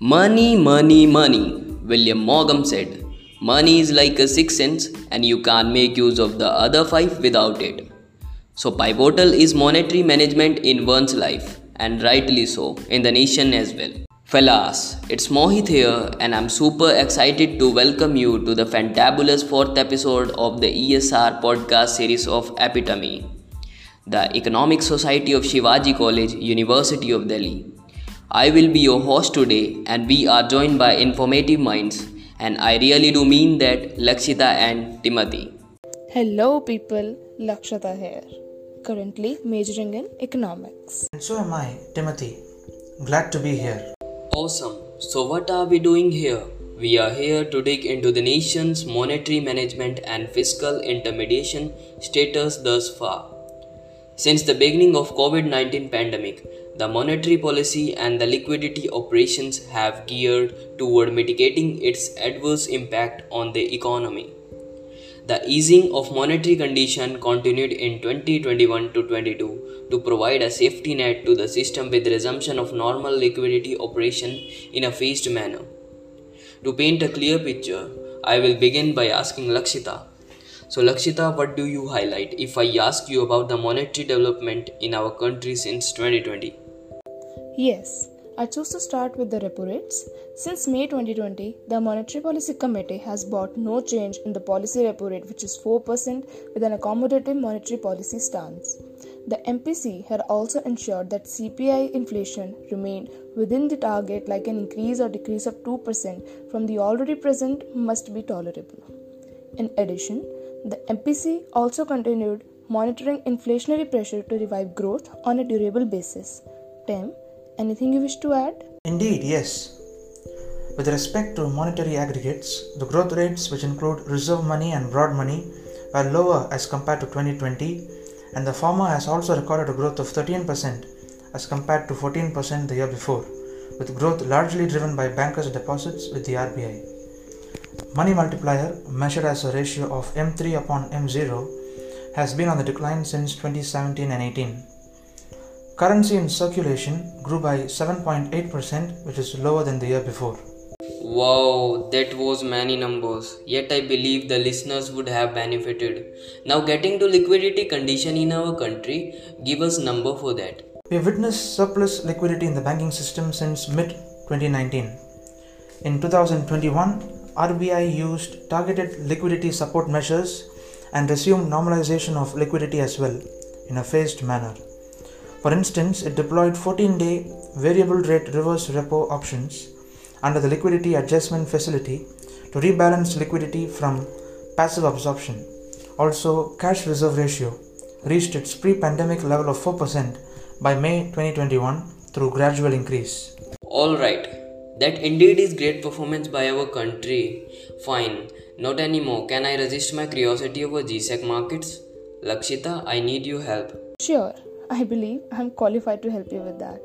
Money, money, money, William Morgan said. Money is like a sixth sense, and you can't make use of the other five without it. So, pivotal is monetary management in one's life, and rightly so, in the nation as well. Fellas, it's Mohit here, and I'm super excited to welcome you to the fantabulous fourth episode of the ESR podcast series of Epitome, the Economic Society of Shivaji College, University of Delhi. I will be your host today, and we are joined by informative minds, and I really do mean that Lakshita and Timothy. Hello, people. Lakshita here. Currently majoring in economics. And so am I, Timothy. Glad to be here. Awesome. So, what are we doing here? We are here to dig into the nation's monetary management and fiscal intermediation status thus far. Since the beginning of COVID-19 pandemic, the monetary policy and the liquidity operations have geared toward mitigating its adverse impact on the economy. The easing of monetary condition continued in 2021 to 22 to provide a safety net to the system with resumption of normal liquidity operation in a phased manner. To paint a clear picture, I will begin by asking Lakshita. So Lakshita, what do you highlight if I ask you about the monetary development in our country since 2020? Yes, I choose to start with the repo rates. Since May 2020, the Monetary Policy Committee has brought no change in the policy repo rate, which is 4% with an accommodative monetary policy stance. The MPC had also ensured that CPI inflation remained within the target, like an increase or decrease of 2% from the already present must be tolerable. In addition, the MPC also continued monitoring inflationary pressure to revive growth on a durable basis. Tim, Anything you wish to add? Indeed, yes. With respect to monetary aggregates, the growth rates, which include reserve money and broad money, were lower as compared to 2020, and the former has also recorded a growth of 13% as compared to 14% the year before, with growth largely driven by bankers' deposits with the RBI. Money multiplier, measured as a ratio of M3 upon M0, has been on the decline since 2017 and 18. Currency in circulation grew by 7.8%, which is lower than the year before. Wow, that was many numbers. Yet I believe the listeners would have benefited. Now getting to liquidity condition in our country, give us number for that. We have witnessed surplus liquidity in the banking system since mid 2019. In 2021, RBI used targeted liquidity support measures and resumed normalization of liquidity as well in a phased manner. For instance, it deployed 14 day variable rate reverse repo options under the liquidity adjustment facility to rebalance liquidity from passive absorption. Also, cash reserve ratio reached its pre pandemic level of 4% by May 2021 through gradual increase. Alright, that indeed is great performance by our country. Fine, not anymore. Can I resist my curiosity over GSEC markets? Lakshita, I need your help. Sure. I believe I am qualified to help you with that.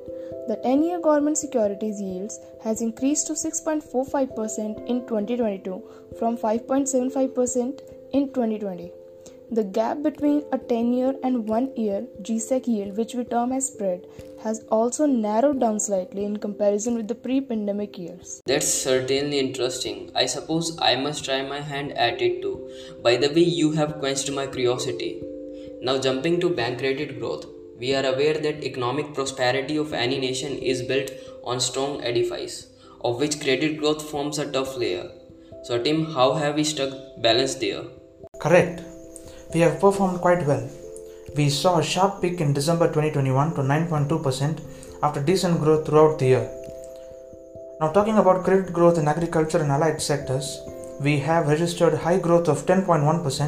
The 10 year government securities yields has increased to 6.45% in 2022 from 5.75% in 2020. The gap between a 10 year and 1 year GSEC yield, which we term as spread, has also narrowed down slightly in comparison with the pre pandemic years. That's certainly interesting. I suppose I must try my hand at it too. By the way, you have quenched my curiosity. Now, jumping to bank credit growth. We are aware that economic prosperity of any nation is built on strong edifice, of which credit growth forms a tough layer. So, Tim, how have we struck balance there? Correct. We have performed quite well. We saw a sharp peak in December 2021 to 9.2% after decent growth throughout the year. Now, talking about credit growth in agriculture and allied sectors, we have registered high growth of 10.1%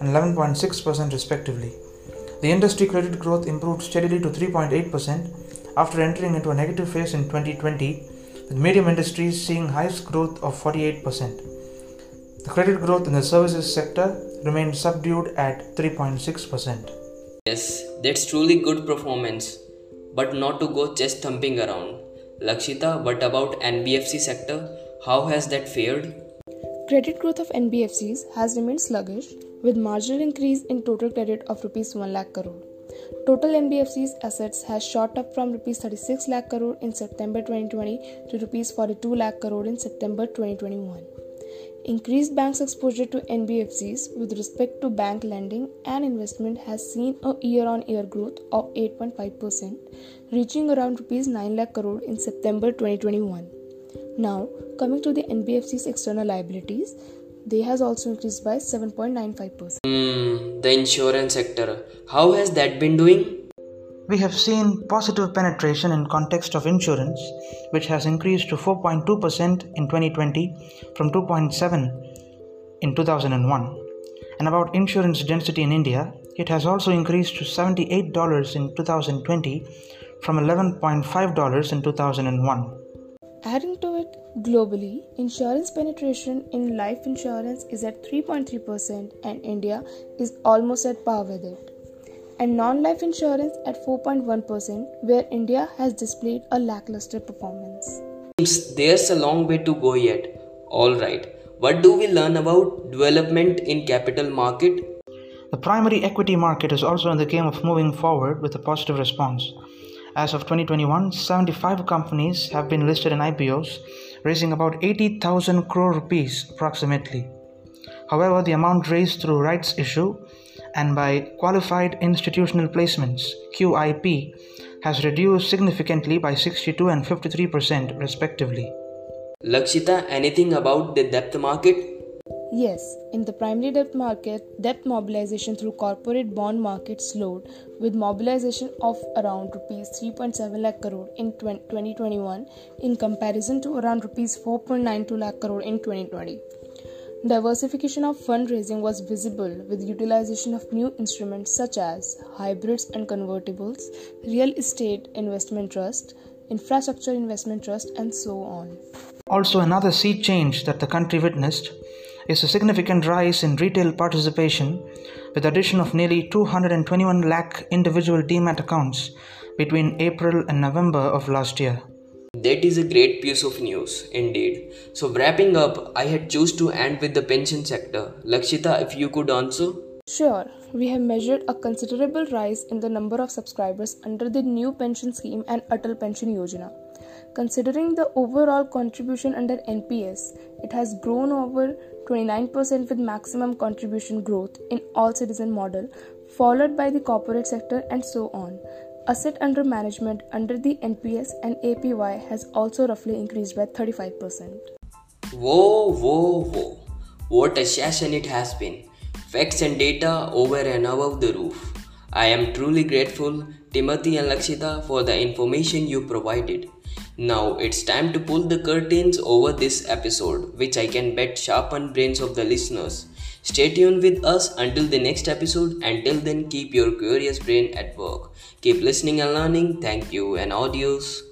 and 11.6% respectively. The industry credit growth improved steadily to 3.8% after entering into a negative phase in 2020, with medium industries seeing highest growth of 48%. The credit growth in the services sector remained subdued at 3.6%. Yes, that's truly good performance, but not to go chest thumping around. Lakshita, what about NBFC sector? How has that fared? Credit growth of NBFCs has remained sluggish with marginal increase in total credit of rupees 1 lakh crore. Total NBFC's assets has shot up from rupees 36 lakh crore in September 2020 to rupees 42 lakh crore in September 2021. Increased banks' exposure to NBFCs with respect to bank lending and investment has seen a year-on-year growth of 8.5%, reaching around rupees 9 lakh crore in September 2021. Now, coming to the NBFC's external liabilities, they has also increased by 7.95%. Hmm, the insurance sector. How has that been doing? We have seen positive penetration in context of insurance, which has increased to 4.2% in 2020 from 2.7 in 2001. And about insurance density in India, it has also increased to $78 in 2020 from $11.5 in 2001. Adding to it, globally, insurance penetration in life insurance is at 3.3% and India is almost at par with it and non life insurance at 4.1%, where India has displayed a lackluster performance. There's a long way to go yet. Alright, what do we learn about development in capital market? The primary equity market is also in the game of moving forward with a positive response. As of 2021, 75 companies have been listed in IPOs, raising about 80,000 crore rupees approximately. However, the amount raised through rights issue and by qualified institutional placements QIP has reduced significantly by 62 and 53% respectively. Lakshita, anything about the debt market? Yes, in the primary debt market, debt mobilization through corporate bond market slowed with mobilization of around rupees 3.7 lakh crore in 2021 in comparison to around rupees 4.92 lakh crore in 2020. Diversification of fundraising was visible with utilization of new instruments such as hybrids and convertibles, real estate investment trust, infrastructure investment trust, and so on. Also, another sea change that the country witnessed is a significant rise in retail participation with addition of nearly 221 lakh individual demat accounts between April and November of last year. That is a great piece of news, indeed. So, wrapping up, I had choose to end with the pension sector. Lakshita, if you could answer. Sure, we have measured a considerable rise in the number of subscribers under the new pension scheme and Atal Pension Yojana. Considering the overall contribution under NPS, it has grown over 29% with maximum contribution growth in all citizen model, followed by the corporate sector and so on. Asset under management under the NPS and APY has also roughly increased by 35%. Whoa, whoa, whoa. What a session it has been. Facts and data over and above the roof. I am truly grateful, Timothy and Lakshita, for the information you provided. Now it's time to pull the curtains over this episode, which I can bet sharpen brains of the listeners. Stay tuned with us until the next episode. Until then, keep your curious brain at work. Keep listening and learning. Thank you and adios.